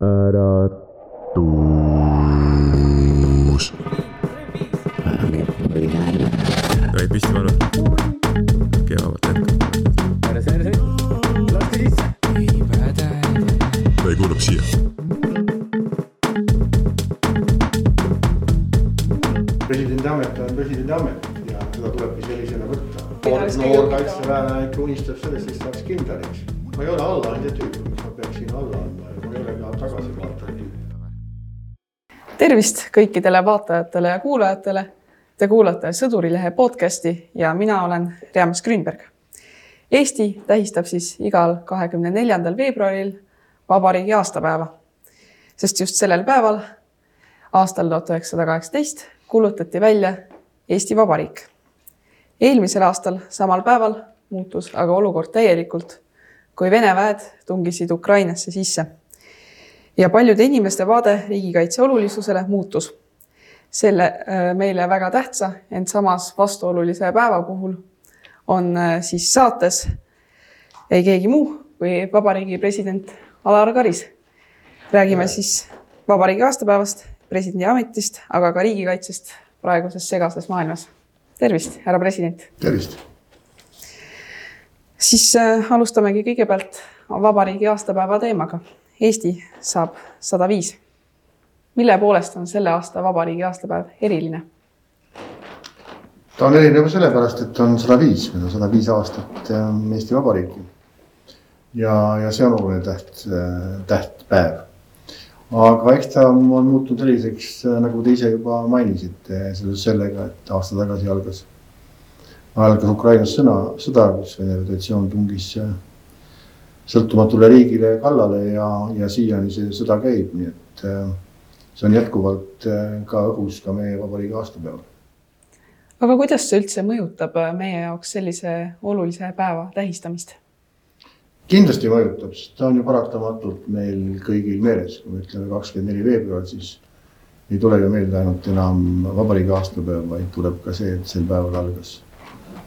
ra tervist kõikidele vaatajatele ja kuulajatele. Te kuulate Sõdurilehe podcasti ja mina olen Riamas Grünberg. Eesti tähistab siis igal kahekümne neljandal veebruaril vabariigi aastapäeva, sest just sellel päeval aastal tuhat üheksasada kaheksateist kuulutati välja Eesti Vabariik. eelmisel aastal samal päeval muutus aga olukord täielikult, kui Vene väed tungisid Ukrainasse sisse ja paljude inimeste vaade riigikaitse olulisusele muutus. selle äh, meile väga tähtsa, ent samas vastuolulise päeva puhul on äh, siis saates ei keegi muu kui vabariigi president Alar Karis. räägime siis vabariigi aastapäevast, presidendi ametist, aga ka riigikaitsest praeguses segases maailmas. tervist, härra president tervist. siis äh, alustamegi kõigepealt vabariigi aastapäeva teemaga. Eesti saab sada viis. mille poolest on selle aasta vabariigi aastapäev eriline? ta on erinev sellepärast, et on sada viis, meil on sada viis aastat ähm, Eesti Vabariiki. ja, ja see on oluline täht, tähtpäev. aga eks ta on muutunud selliseks, nagu te ise juba mainisite, seoses sellega, et aasta tagasi algas, algas Ukrainas sõna, sõda, kus Vene Föderatsioon tungis äh, sõltumatule riigile kallale ja, ja siiani see sõda käib, nii et äh, see on jätkuvalt äh, ka õhus ka meie vabariigi aastapäeval. aga kuidas see üldse mõjutab äh, meie jaoks sellise olulise päeva tähistamist? kindlasti mõjutab, sest ta on ju paratamatult meil kõigil meeles, kui me ütleme kakskümmend neli veebruar, siis ei tule ju meelde ainult enam vabariigi aastapäev, vaid tuleb ka see, et sel päeval algas,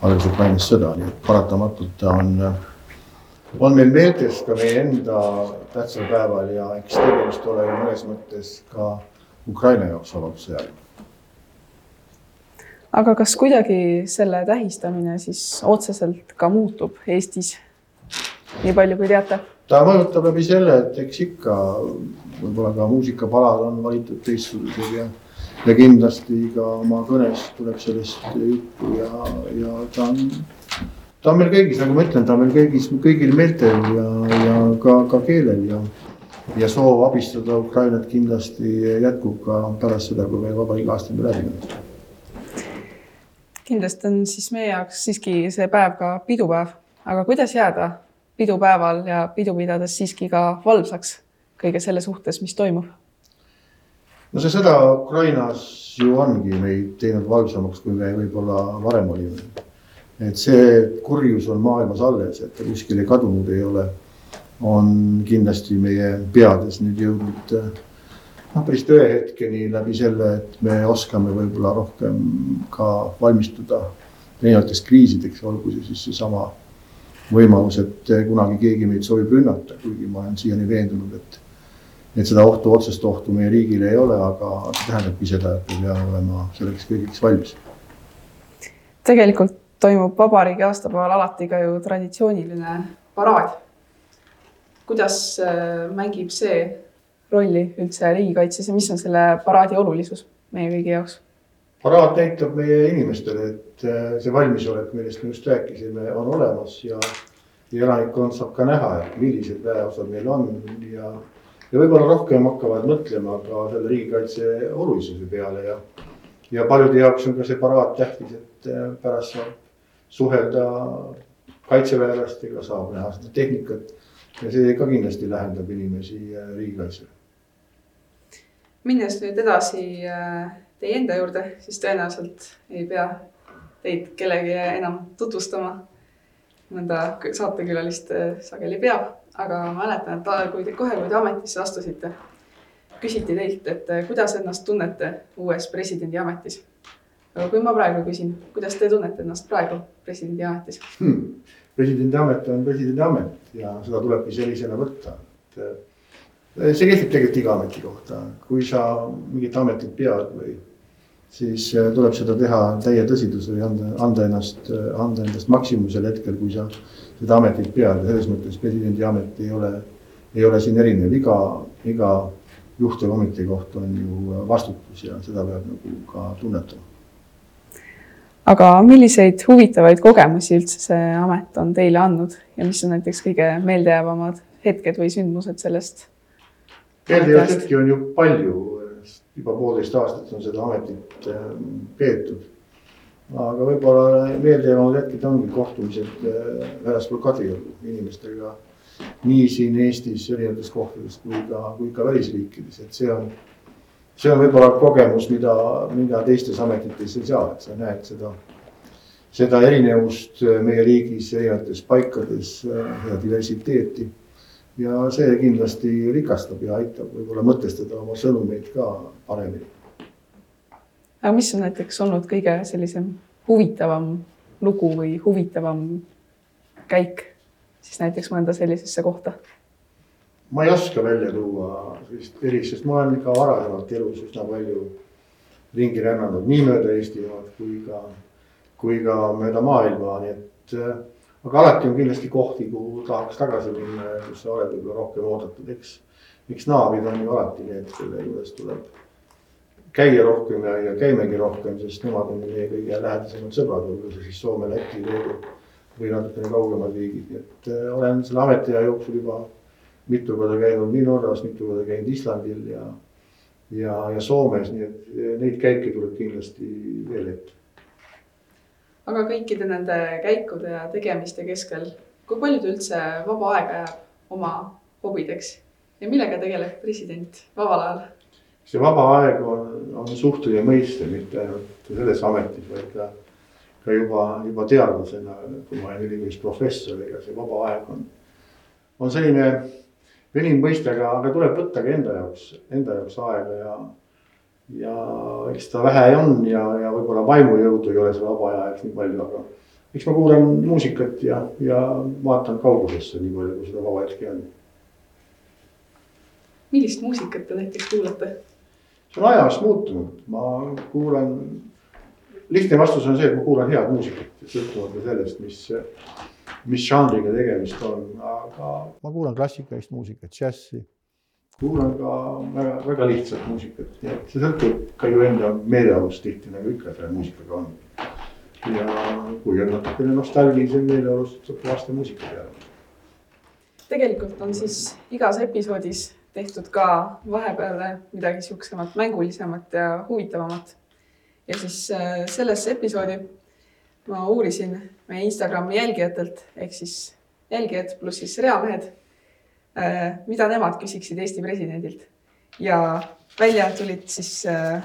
algas Ukrainas sõda, nii et paratamatult ta on, on meil meeltes ka meie enda tähtsal päeval ja eks tegemist ole ju mõnes mõttes ka Ukraina jaoks vabadussõjaga. aga kas kuidagi selle tähistamine siis otseselt ka muutub Eestis? nii palju kui teate ta mõjutab läbi selle, et eks ikka võib-olla ka muusikapalad on valitud teistsugused ja, ja kindlasti ka oma kõnes tuleb sellest juttu ja, ja ta on, ta on meil kõigis, nagu ma ütlen, ta on meil kõigis, kõigil meeltel ja, ja ka, ka keelel ja, ja soov abistada Ukrainat kindlasti jätkub ka pärast seda, kui meie vabariigi aasta on läbi läinud. kindlasti on siis meie jaoks siiski see päev ka pidupäev, aga kuidas jääda pidupäeval ja pidu pidades siiski ka valvsaks kõige selle suhtes, mis toimub? no see sõda Ukrainas ju ongi meid teinud valvsamaks, kui me võib-olla varem olime. Et see kurjus on maailmas alles, et ta kuskile kadunud ei ole, on kindlasti meie peades nüüd jõudnud äh, noh, päris tõehetkeni läbi selle, et me oskame võib-olla rohkem ka valmistuda erinevateks kriisideks, olgu see siis seesama võimalus, et kunagi keegi meid soovib rünnata, kuigi ma olen siiani veendunud, et et seda ohtu, otsest ohtu meie riigile ei ole, aga see tähendabki seda, et me peame olema selleks kõigeks valmis. tegelikult toimub vabariigi aastapäeval alati ka ju traditsiooniline paraad. kuidas äh, mängib see rolli üldse riigikaitses ja mis on selle paraadi olulisus meie kõigi jaoks? paraad näitab meie inimestele, et äh, see valmisolek, millest me just rääkisime, on olemas ja elanikkond saab ka näha, et millised väeosad meil on ja ja võib-olla rohkem hakkavad mõtlema ka selle riigikaitse olulisuse peale ja ja paljude jaoks on ka see paraad tähtis, et äh, pärast saab suhelda kaitseväelastega, saab näha seda tehnikat ja see ka kindlasti lähendab inimesi äh, riigikaitsele. minnes nüüd edasi äh, teie enda juurde, siis tõenäoliselt ei pea teid kellegi enam tutvustama. mõnda saatekülalist äh, sageli peab, aga mäletan, et kui te kohe, kui te ametisse astusite, küsiti teilt, et kuidas ennast tunnete uues presidendi ametis. Aga kui ma praegu küsin, kuidas te tunnete ennast praegu presidendi ametis? Hmm. presidendi amet on presidendi amet ja seda tulebki sellisena võtta, et see kehtib tegelikult iga ameti kohta, kui sa mingit ametit pead või siis äh, tuleb seda teha täie tõsidusega ja anda, anda ennast, anda endast maksimumisel hetkel, kui sa seda ametit pead. Ja selles mõttes presidendi amet ei ole, ei ole siin erinev, iga, iga juhtivkomitee koht on ju vastutus ja seda peab nagu ka tunnetama. Aga milliseid huvitavaid kogemusi üldse see amet on teile andnud ja mis on näiteks kõige meeldejäävamad hetked või sündmused sellest? meeldejäävaid hetki on ju palju, juba poolteist aastat on seda ametit ähm, peetud. aga võib-olla meeldejäävamad hetked ongi kohtumised äh, väljaspool Kadriorgu inimestega nii siin Eestis erinevates kohtades kui ka, kui ka välisriikides, et see on, see on võib-olla kogemus, mida, mida teistes ametites ei saa, et sa näed seda, seda erinevust meie riigis erinevates paikades, seda diversiteeti. ja see kindlasti rikastab ja aitab võib-olla mõtestada oma sõnumeid ka paremini. aga mis on näiteks olnud kõige sellisem huvitavam lugu või huvitavam käik siis näiteks mõnda sellisesse kohta? Ma ei oska välja tuua sellist erist, sest ma olen ikka varasemalt elus üsna palju ringi rännanud nii mööda Eestimaad kui ka, kui ka mööda maailma, nii et äh, aga alati on kindlasti kohti, kuhu tahaks tagasi minna ja kus sa oled võib-olla rohkem oodatud, eks. eks naabrid on ju alati need, kelle juures tuleb käia rohkem ja, ja käimegi rohkem, sest nemad on meie kõige lähedasemad sõbrad, olgu see siis Soome, Läti, Leedu või natukene kaugemad riigid, et äh, olen selle ametiaja jooksul juba mitu korda käinud nii Norras, mitu korda käinud Islandil ja, ja, ja Soomes, nii et neid käike tuleb kindlasti veel ette. aga kõikide nende käikude ja tegemiste keskel, kui palju te üldse vaba aega jääb oma hobideks ja millega tegeleb president vabal ajal? see vaba aeg on, on suhteline mõiste, mitte ainult selles ametis, vaid ka ka juba, juba teadlasena, kui ma olen ülikoolis professor, ega see vaba aeg on, on selline veniv mõiste, aga, tuleb võtta ka enda jaoks, enda jaoks aega ja. ja eks ta vähe on ja, ja võib-olla vaimujõudu ei ole selle vaba aja jaoks nii palju, aga eks ma kuulan muusikat ja, ja vaatan kaugusesse nii palju, kui seda vaba hetki on. millist muusikat te näiteks kuulate? see on ajas muutunud, ma kuulan lihtne vastus on see, et ma kuulan head muusikat, sõltumata sellest, mis, mis žanriga tegemist on, aga ma kuulan klassikalist muusikat, džässi. kuulan ka väga, väga lihtsat muusikat, nii et see sõltub ka ju enda meeleolust tihti nagu ikka selle muusikaga on. ja kui on natukene nostalgilisem meeleolust, saab laste muusika peale. tegelikult on siis igas episoodis tehtud ka vahepeal midagi siuksemat mängulisemat ja huvitavamat ja siis äh, sellesse episoodi ma uurisin meie Instagrami jälgijatelt ehk siis jälgijad pluss siis reamehed, äh, mida nemad küsiksid Eesti presidendilt. Ja välja tulid siis, äh,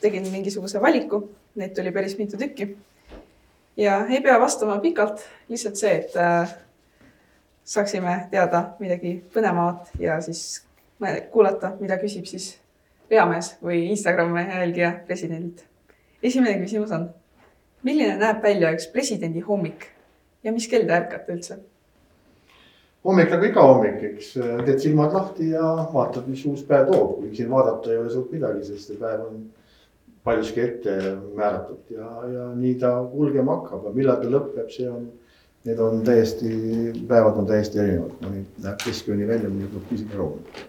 tegin mingisuguse valiku, neid tuli päris mitu tükki. ja ei pea vastama pikalt, lihtsalt see, et saaksime teada midagi põnevamat ja siis kuulata, mida küsib siis reamees või Instagrami jälgija presidendilt. Esimene küsimus on, milline näeb välja üks presidendi hommik ja mis kell te ärkate üldse? hommik nagu iga hommik, eks teed silmad lahti ja vaatad, mis uus päev toob, kuigi siin vaadata ei ole suurt midagi, sest see päev on paljuski ette määratud ja, ja nii ta kulgema hakkab ja millal ta lõpeb, see on, need on täiesti, päevad on täiesti erinevad, mõni läheb keskööni välja, mõni tuleb pisike kaugele.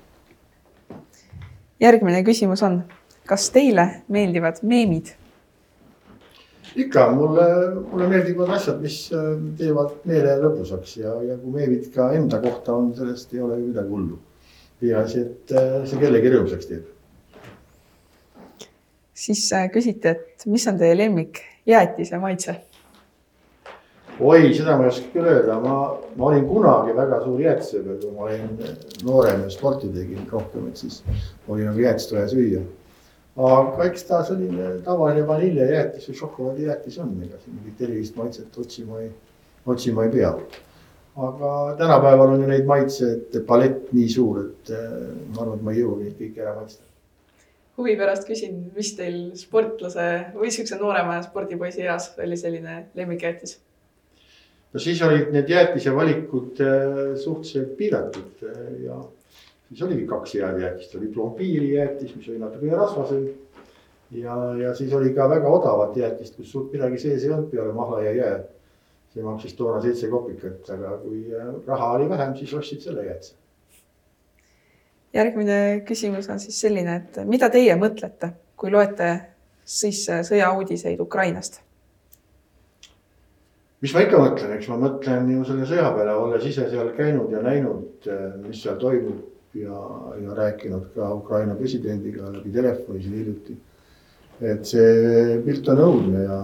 järgmine küsimus on, kas teile meeldivad meemid? Ikka, mulle, mulle meeldivad asjad, mis äh, teevad meele lõbusaks ja, ja kui meemid ka enda kohta on, sellest ei ole ju midagi hullu. peaasi, et äh, see kellegi rõõmsaks teeb. siis äh, küsiti, et mis on teie lemmik jäätise maitse? oi, seda ma ei oska küll öelda, ma, ma olin kunagi väga suur jäätisesõber, kui ma olin noorem ja sporti tegin rohkem, et siis oli nagu jäätist vaja süüa aga eks ta selline tavaline vaniljejäätis või šokolaadijäätis on, ega siin mingit erilist maitset otsima ei, otsima ei pea. aga tänapäeval on ju neid maitseid palett nii suur, et eh, ma arvan, et ma ei jõua neid kõiki ära maitsta. huvi pärast küsin, mis teil sportlase või siukse noorema spordipoisi eas oli selline lemmikjäätis? no siis olid need jäätise valikud eh, suhteliselt piiratud eh, ja siis oligi kaks head jäätist, oli plombiirijäätis, mis oli natukene rasvasem. ja, ja siis oli ka väga odavat jäätist, kus suurt midagi sees ei olnud peale mahla ja jää. see maksis toona seitse kopikat, aga kui äh, raha oli vähem, siis ostsid selle jäätise. järgmine küsimus on siis selline, et mida teie mõtlete, kui loete siis sõjauudiseid Ukrainast? mis ma ikka mõtlen, eks ma mõtlen ju selle sõja peale, olles ise seal käinud ja näinud, mis seal toimub ja, ja rääkinud ka Ukraina presidendiga läbi telefoni siin hiljuti. et see pilt on õudne ja,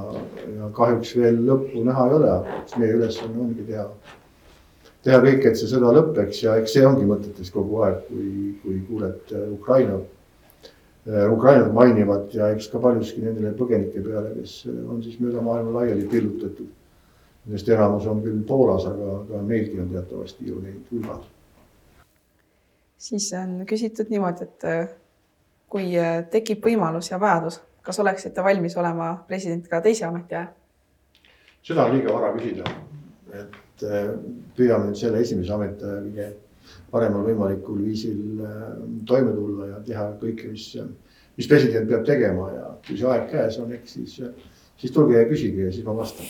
ja kahjuks veel lõppu näha ei ole, eks meie ülesanne ongi teha, teha kõik, et see sõda lõpeks ja eks see ongi mõtetes kogu aeg, kui, kui kuuled Ukraina, Ukrainat mainivad ja eks ka paljuski nendele põgenike peale, kes on siis mööda maailma laiali pillutatud Nendest enamus on küll Poolas, aga, aga meilgi on teatavasti ju neid hulgad. Siis on küsitud niimoodi, et äh, kui äh, tekib võimalus ja vajadus, kas oleksite valmis olema president ka teise ametiaja? seda on liiga vara küsida, et äh, püüame nüüd selle esimese ametiaja kõige paremal võimalikul viisil toime tulla ja teha kõike, mis, mis president peab tegema ja kui see aeg käes on, eks siis, siis tulge ja küsige ja siis ma vastan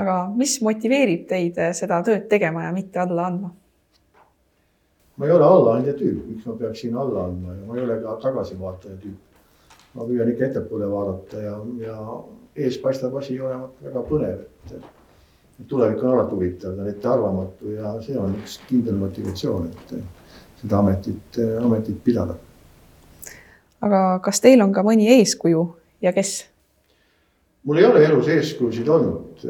aga mis motiveerib teid seda tööd tegema ja mitte alla andma? Ma ei ole allaandja tüüp, miks ma peaksin alla andma ja ma ei ole ka tagasivaataja tüüp. ma püüan ikka ettepoole vaadata ja, ja ees paistab asi olevat väga põnev, et. tulevik on alati huvitav, ta on ettearvamatu ja see on üks kindel motivatsioon, et seda ametit, ametit pidada. aga kas teil on ka mõni eeskuju ja kes? mul ei ole elus eeskujusid olnud.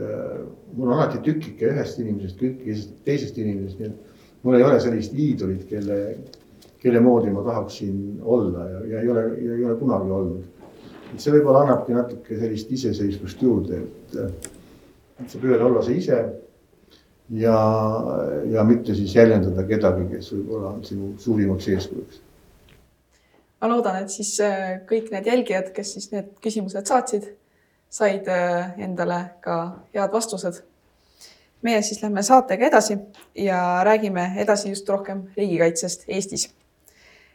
mul on alati tükike ühest inimesest, tükike teisest inimesest, nii et mul ei ole sellist iidolit, kelle, kelle moodi ma tahaksin olla ja, ja ei ole, ei ole kunagi olnud. et see võib-olla annabki natuke sellist iseseisvust juurde, et, et sa püüad olla sa ise. ja, ja mitte siis jäljendada kedagi, kes võib-olla on sinu suurimaks eeskujuks ma loodan, et siis äh, kõik need jälgijad, kes siis need küsimused saatsid said äh, endale ka head vastused. Meie siis lähme saatega edasi ja räägime edasi just rohkem riigikaitsest Eestis.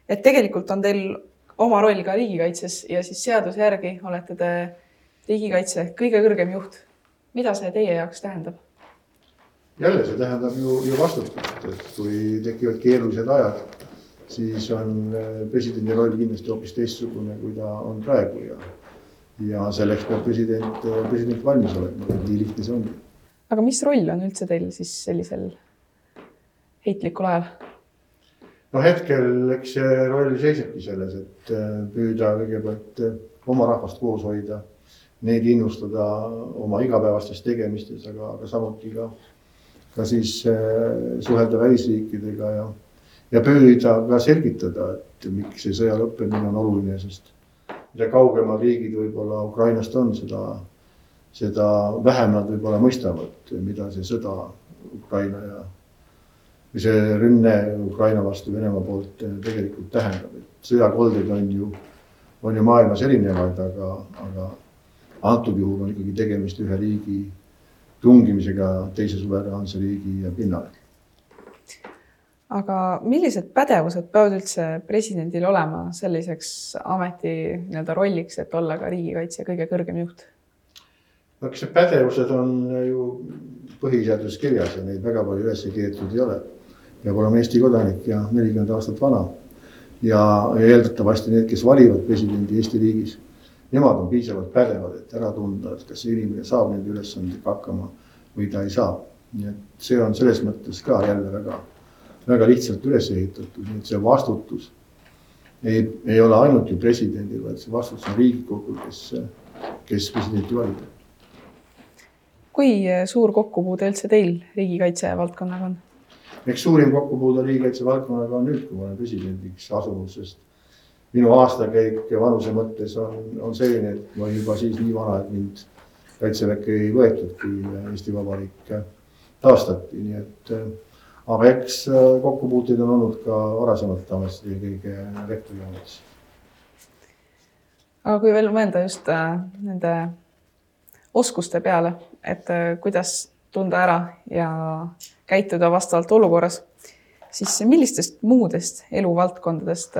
et tegelikult on teil oma roll ka riigikaitses ja siis seaduse järgi olete te riigikaitse kõige kõrgem juht. mida see teie jaoks tähendab? jälle, see tähendab ju, ju vastutust, et kui tekivad keerulised ajad, siis on äh, presidendi roll kindlasti hoopis teistsugune, kui ta on praegu ja ja selleks peab president, president valmis olema, nii lihtne see ongi. Aga mis roll on üldse teil siis sellisel heitlikul ajal? no hetkel, eks see roll seisnebki selles, et äh, püüda kõigepealt äh, oma rahvast koos hoida, neid innustada oma igapäevastes tegemistes, aga, aga samuti ka, ka siis äh, suhelda välisriikidega ja, ja püüda ka selgitada, et miks see sõja lõppemine on oluline, sest mida kaugemal riigid võib-olla Ukrainast on, seda, seda vähem nad võib-olla mõistavad, mida see sõda Ukraina ja või see rünne Ukraina vastu Venemaa poolt tegelikult tähendab, et sõjakoldeid on ju, on ju maailmas erinevaid, aga, aga antud juhul on ikkagi tegemist ühe riigi tungimisega teise suveräänse riigi pinnale aga millised pädevused peavad üldse presidendil olema selliseks ameti nii-öelda rolliks, et olla ka riigikaitse kõige kõrgem juht? Eks need pädevused on ju põhiseaduses kirjas ja neid väga palju üles kirjutatud ei ole. peab olema Eesti kodanik ja nelikümmend aastat vana. ja, ja eeldatavasti need, kes valivad presidendi Eesti riigis, nemad on piisavalt pädevad, et ära tunda, et kas see inimene saab nende ülesandega hakkama või ta ei saa. nii et see on selles mõttes ka jälle väga väga lihtsalt üles ehitatud, nii et see vastutus ei, ei ole ainult ju presidendil, vaid see vastutus on Riigikogul, kes, kes presidenti valib. Kui suur kokkupuude üldse teil riigikaitse valdkonnaga on? eks suurim kokkupuude riigikaitse valdkonnaga on nüüd, kui ma olen presidendiks asunud, sest minu aastakäik vanuse mõttes on, on selline, et ma olin juba siis nii vana, et mind kaitseväkke ei võetud, kui Eesti Vabariik taastati, nii et aga eks äh, kokkupuuteid on olnud ka varasemalt ametis, eelkõige rektori ametis. aga kui veel mõelda just nende oskuste peale, et äh, kuidas tunda ära ja käituda vastavalt olukorras, siis millistest muudest eluvaldkondadest,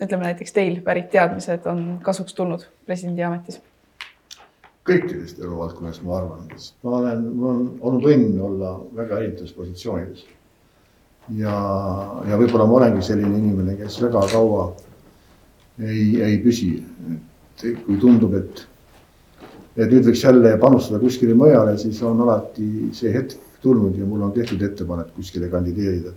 ütleme näiteks teil pärit teadmised on kasuks tulnud presidendi ametis? kõikidest eluvaldkonnast, ma arvan, sest ma olen, mul on olnud õnn olla väga erinevates positsioonides. ja, ja võib-olla ma olengi selline inimene, kes väga kaua ei, ei püsi. et kui tundub, et, et nüüd võiks jälle panustada kuskile mujale, siis on alati see hetk tulnud ja mul on tehtud ettepanek kuskile kandideerida.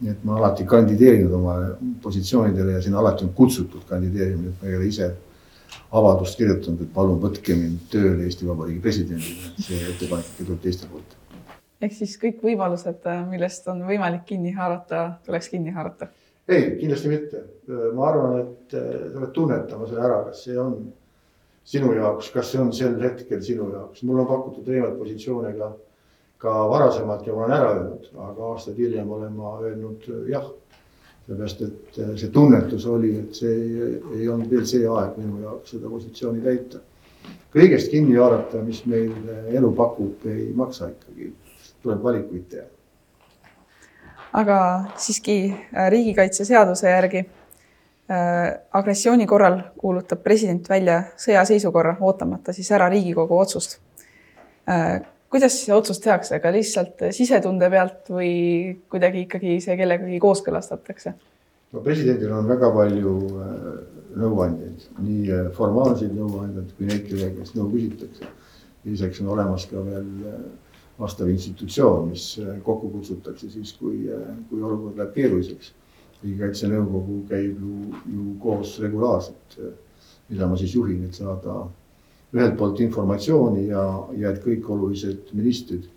nii et ma alati kandideerinud oma positsioonidele ja sinna alati on kutsutud kandideerima, et ma ei ole ise avaldust kirjutanud, et palun võtke mind tööle Eesti Vabariigi presidendina, see ettepanek ikka tuleb teiste poolt. ehk siis kõik võimalused, millest on võimalik kinni haarata, tuleks kinni haarata? ei, kindlasti mitte. ma arvan, et äh, sa pead tunnetama selle ära, kas see on sinu jaoks, kas see on sel hetkel sinu jaoks. mulle on pakutud erinevaid positsioone ka, ka varasemalt ja ma olen ära öelnud, aga aastaid hiljem olen ma öelnud jah sellepärast, et äh, see tunnetus oli, et see ei, ei olnud veel see aeg minu jaoks seda positsiooni täita. kõigest kinni haarata, mis meil äh, elu pakub, ei maksa ikkagi, tuleb valikuid teha. aga siiski äh, riigikaitseseaduse järgi agressiooni korral kuulutab president välja sõjaseisukorra, ootamata siis ära Riigikogu otsust äh, kuidas see otsus tehakse, aga lihtsalt sisetunde pealt või kuidagi ikkagi see kellegagi kooskõlastatakse? no presidendil on väga palju äh, nõuandjaid, nii äh, formaalseid nõuandjaid kui neid, kelle käest nõu küsitakse. lisaks on olemas ka veel äh, vastav institutsioon, mis kokku kutsutakse siis, kui, kui olukord läheb keeruliseks. Riigikaitse Nõukogu käib ju, ju koos regulaarselt, mida ma siis juhin, et saada ühelt poolt informatsiooni ja, ja et kõik olulised ministrid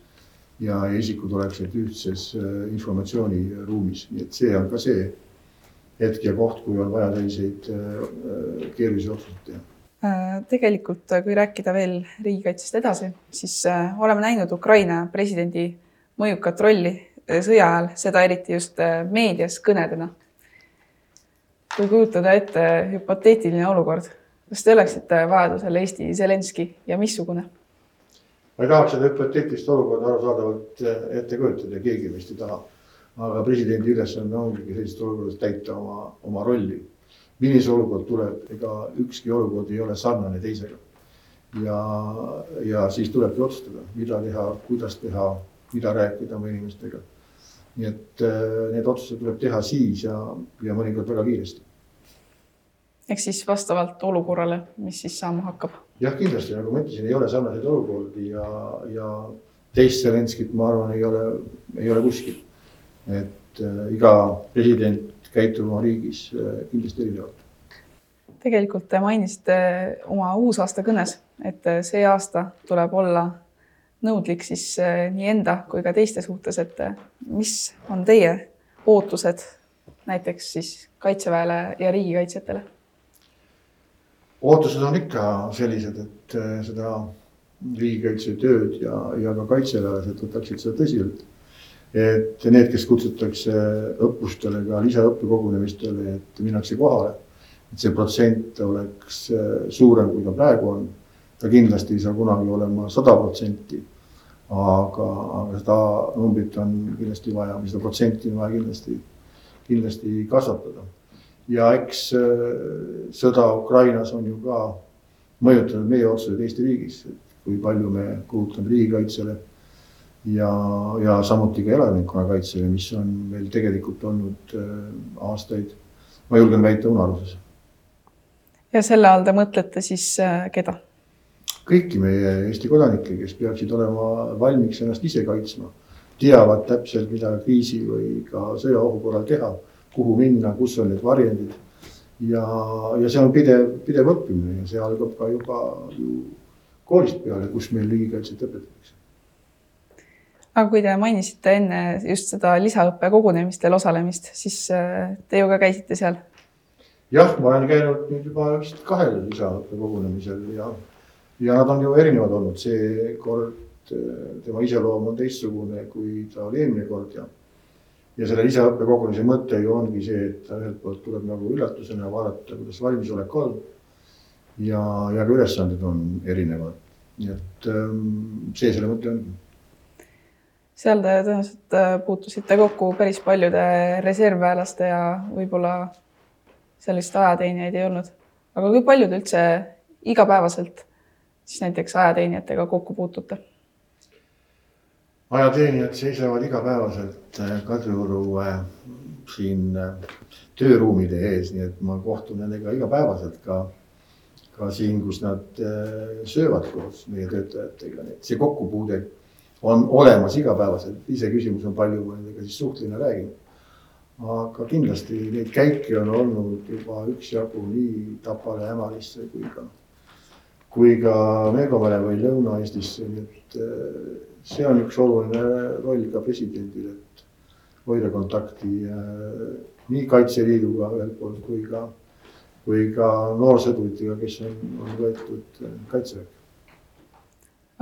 ja isikud oleksid ühtses äh, informatsiooniruumis, nii et see on ka see hetk ja koht, kui on vaja selliseid äh, keerulisi otsuseid teha. Äh, tegelikult, kui rääkida veel riigikaitsest edasi, siis oleme näinud Ukraina presidendi mõjukat rolli sõja ajal, seda eriti just meedias kõnedena. kui kujutada ette hüpoteetiline olukord kas te oleksite vajadusel Eesti Zelenski ja missugune? ma ei tahaks seda hüpoteetilist olukorda arusaadavalt ette kujutada keegi meist ei taha. aga presidendi ülesanne ongi sellises olukorras täita oma, oma rolli. milline see olukord tuleb, ega ükski olukord ei ole sarnane teisega. ja, ja siis tulebki otsustada, mida teha, kuidas teha, mida rääkida oma inimestega. Nii et eh, need otsused tuleb teha siis ja, ja mõnikord väga kiiresti ehk siis vastavalt olukorrale, mis siis saama hakkab. jah, kindlasti, nagu ma ütlesin, ei ole sarnaseid olukordi ja, ja teist Zelenskit, ma arvan, ei ole, ei ole kuskil. et äh, iga president käitub oma riigis äh, kindlasti erinevalt. tegelikult te mainisite oma uusaasta kõnes, et äh, see aasta tuleb olla nõudlik siis äh, nii enda kui ka teiste suhtes, et äh, mis on teie ootused näiteks siis kaitseväele ja riigikaitsjatele? ootused on ikka sellised, et äh, seda riigikaitsetööd ja, ja ka kaitseväelased võtaksid seda tõsiselt. et need, kes kutsutakse õppustele, ka lisaõppekogunemistele, et minnakse kohale. et see protsent oleks suurem, kui ta praegu on. ta kindlasti ei saa kunagi olema sada protsenti. Aga, aga seda numbrit on kindlasti vaja, või seda protsenti on vaja kindlasti, kindlasti kasvatada ja eks äh, sõda Ukrainas on ju ka mõjutanud meie otsuseid Eesti riigis, et kui palju me kulutame riigikaitsele ja, ja samuti ka elanikkonnakaitsele, mis on meil tegelikult olnud äh, aastaid, ma julgen väita, unaruses. ja selle all te mõtlete siis äh, keda? Kõiki meie Eesti kodanikke, kes peaksid olema valmiks ennast ise kaitsma, teavad täpselt, mida kriisi või ka sõjaohu korral teha kuhu minna, kus on need varjendid. ja, ja see on pidev, pidev õppimine ja see algab ka juba ju koolist peale, kus meil riigikaitset õpetatakse. aga kui te mainisite enne just seda lisaõppe kogunemistel osalemist, siis äh, te ju ka käisite seal? jah, ma olen käinud nüüd juba vist kahel lisaõppe kogunemisel ja, ja nad on ju erinevad olnud, see kord äh, tema iseloom on teistsugune, kui ta oli eelmine kord ja ja selle lisaõppekogunemise mõte ju ongi see, et ta ühelt poolt tuleb nagu üllatusena vaadata, kuidas valmisolek on. ja, ja ka ülesanded on erinevad, nii et ähm, see selle mõte ongi. seal te tõenäoliselt äh, puutusite kokku päris paljude reservväelaste ja võib-olla sellist ajateenijaid ei olnud. aga kui palju te üldse igapäevaselt siis näiteks ajateenijatega kokku puutute? ajateenijad seisavad igapäevaselt äh, Kadrioru äh, siin äh, tööruumide ees, nii et ma kohtun nendega igapäevaselt ka, ka siin, kus nad söövad koos meie töötajatega, nii et see kokkupuude on olemas igapäevaselt, iseküsimus on palju ma nendega siis suhtlen ja räägin. aga kindlasti neid käike on olnud juba üksjagu nii Tapale, Ämarisse kui ka, kui ka Meegamere või Lõuna-Eestisse, nii et see on üks oluline roll ka presidendil, et hoida kontakti äh, nii Kaitseliiduga ühelt poolt kui ka, kui ka noorsõduritega, kes on, on võetud äh, kaitseväkke.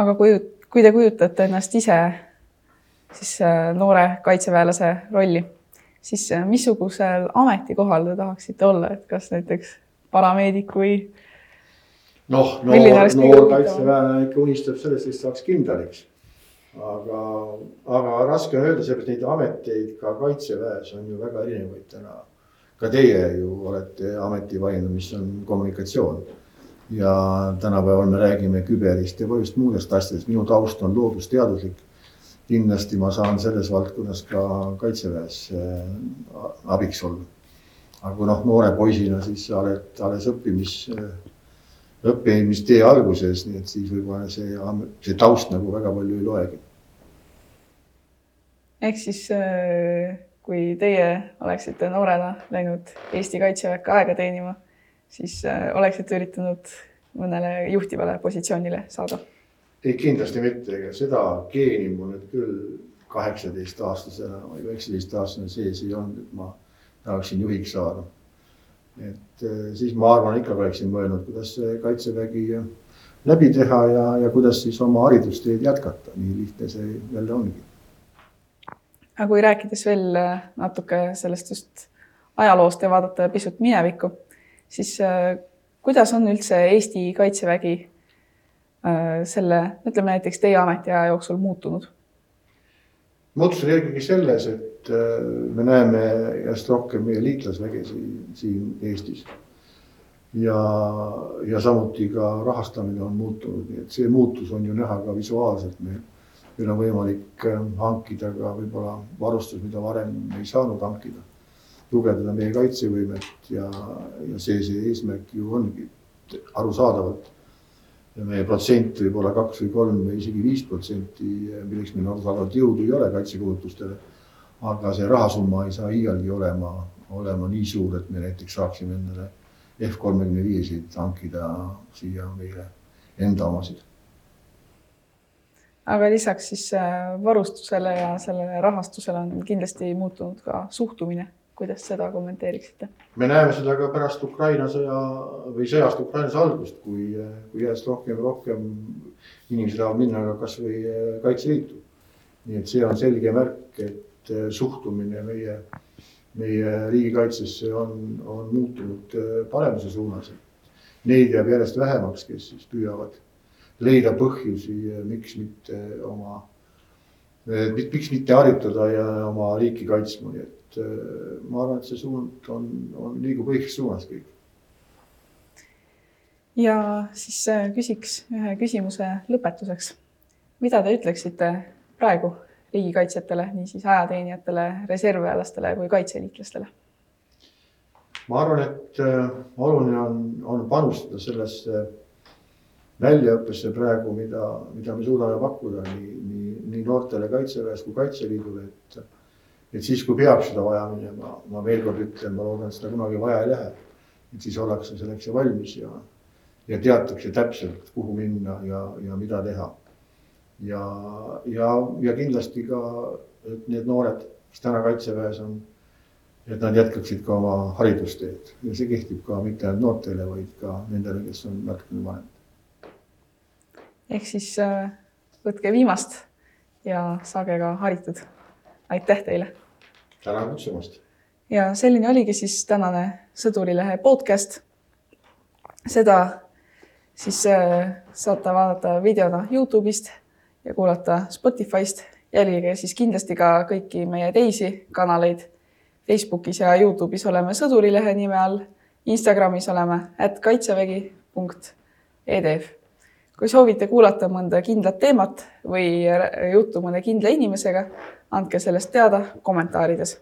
aga kui, kui te kujutate ennast ise siis äh, noore kaitseväelase rolli, siis missugusel ametikohal te tahaksite olla, et kas näiteks parameedik või? Noh, noor, noor kaitseväelane ikka unistab sellest, et saaks kindraliks aga, aga raske on öelda, seepärast neid ameteid ka kaitseväes on ju väga erinevaid täna. ka teie ju olete ameti valinud, mis on kommunikatsioon. ja tänapäeval me räägime küberist ja paljust muudest asjadest, minu taust on loodusteaduslik. kindlasti ma saan selles valdkonnas ka kaitseväes äh, abiks olla. aga kui noh, noore poisina, siis sa oled alles õppimis äh, õppimistee alguses, nii et siis võib-olla see, see taust nagu väga palju ei loegi. ehk siis äh, kui teie oleksite noorena läinud Eesti Kaitseväkke aega teenima, siis äh, oleksite üritanud mõnele juhtivale positsioonile saada? ei, kindlasti mitte, ega seda geeni mul nüüd küll kaheksateistaastasena või üheksateistaastasena sees ei olnud, et ma tahaksin juhiks saada et eh, siis ma arvan, ikkagi oleksin mõelnud, kuidas kaitsevägi läbi teha ja, ja kuidas siis oma haridusteed jätkata, nii lihtne see jälle ongi. aga kui rääkides veel eh, natuke sellest just ajaloost ja vaadata pisut minevikku, siis eh, kuidas on üldse Eesti kaitsevägi selle, ütleme näiteks teie ametiaja jooksul muutunud? Muutus oli eelkõige selles, et äh, me näeme järjest rohkem meie liitlasväge siin, Eestis. ja, ja samuti ka rahastamine on muutunud, nii et see muutus on ju näha ka visuaalselt meil. meil on võimalik äh, hankida ka võib-olla varustus, mida varem ei saanud hankida. tugevdada meie kaitsevõimet ja, ja see, see eesmärk ju ongi arusaadavalt meie protsent võib olla kaks või kolm või isegi viis protsenti, milleks meil arusaadavalt jõudu ei ole kaitsekulutustele aga see rahasumma ei saa iialgi olema, olema nii suur, et me näiteks saaksime endale F kolmekümne viiesid hankida siia meile enda omasid. aga lisaks siis äh, varustusele ja sellele rahastusele on kindlasti muutunud ka suhtumine. Kuidas seda kommenteeriksite? me näeme seda ka pärast Ukraina sõja või sõjast Ukrainas algust, kui, kui järjest rohkem ja rohkem inimesi tahavad minna ka kasvõi Kaitseliitu. nii et see on selge märk, et äh, suhtumine meie, meie riigikaitsesse on, on muutunud äh, paremuse suunas. Neid jääb järjest vähemaks, kes siis püüavad leida põhjusi, miks mitte oma, miks mitte harjutada ja oma riiki kaitsma, nii et ma arvan, et see suund on, on, liigub õiges suunas kõik. ja siis küsiks ühe küsimuse lõpetuseks. mida te ütleksite praegu riigikaitsjatele, niisiis ajateenijatele, reservväelastele kui kaitseliitlastele? ma arvan, et äh, oluline on, on panustada sellesse väljaõppesse praegu, mida, mida me suudame pakkuda nii, nii, nii noortele Kaitseväes kui Kaitseliidule, et et siis, kui peab seda vaja minema, ma veel kord ütlen, ma loodan, et seda kunagi vaja ei lähe. et siis ollakse selleks valmis ja, ja teatakse täpselt, kuhu minna ja, ja mida teha ja, ja, ja kindlasti ka, et need noored, kes täna kaitseväes on, et nad jätkaksid ka oma haridusteed ja see kehtib ka mitte ainult noortele, vaid ka nendele, kes on natukene vanemad. ehk siis äh, võtke viimast ja saage ka haritud. aitäh teile. Tänan kutsumast. ja selline oligi siis tänane Sõdurilehe podcast. seda siis äh, saate vaadata videona Youtube'ist ja kuulata Spotify'st jälgige siis kindlasti ka kõiki meie teisi kanaleid. Facebookis ja Youtube'is oleme Sõdurilehe nime all, Instagramis oleme at kaitsevägi.edf. kui soovite kuulata mõnda kindlat teemat või juttu mõne kindla inimesega, andke sellest teada kommentaarides.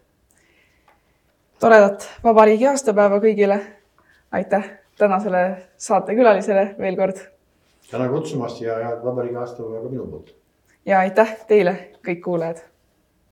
toredat vabariigi aastapäeva kõigile. aitäh tänasele saatekülalisele veel kord tänan kutsumast ja head vabariigi aastapäeva ka minu poolt. ja aitäh teile, kõik kuulajad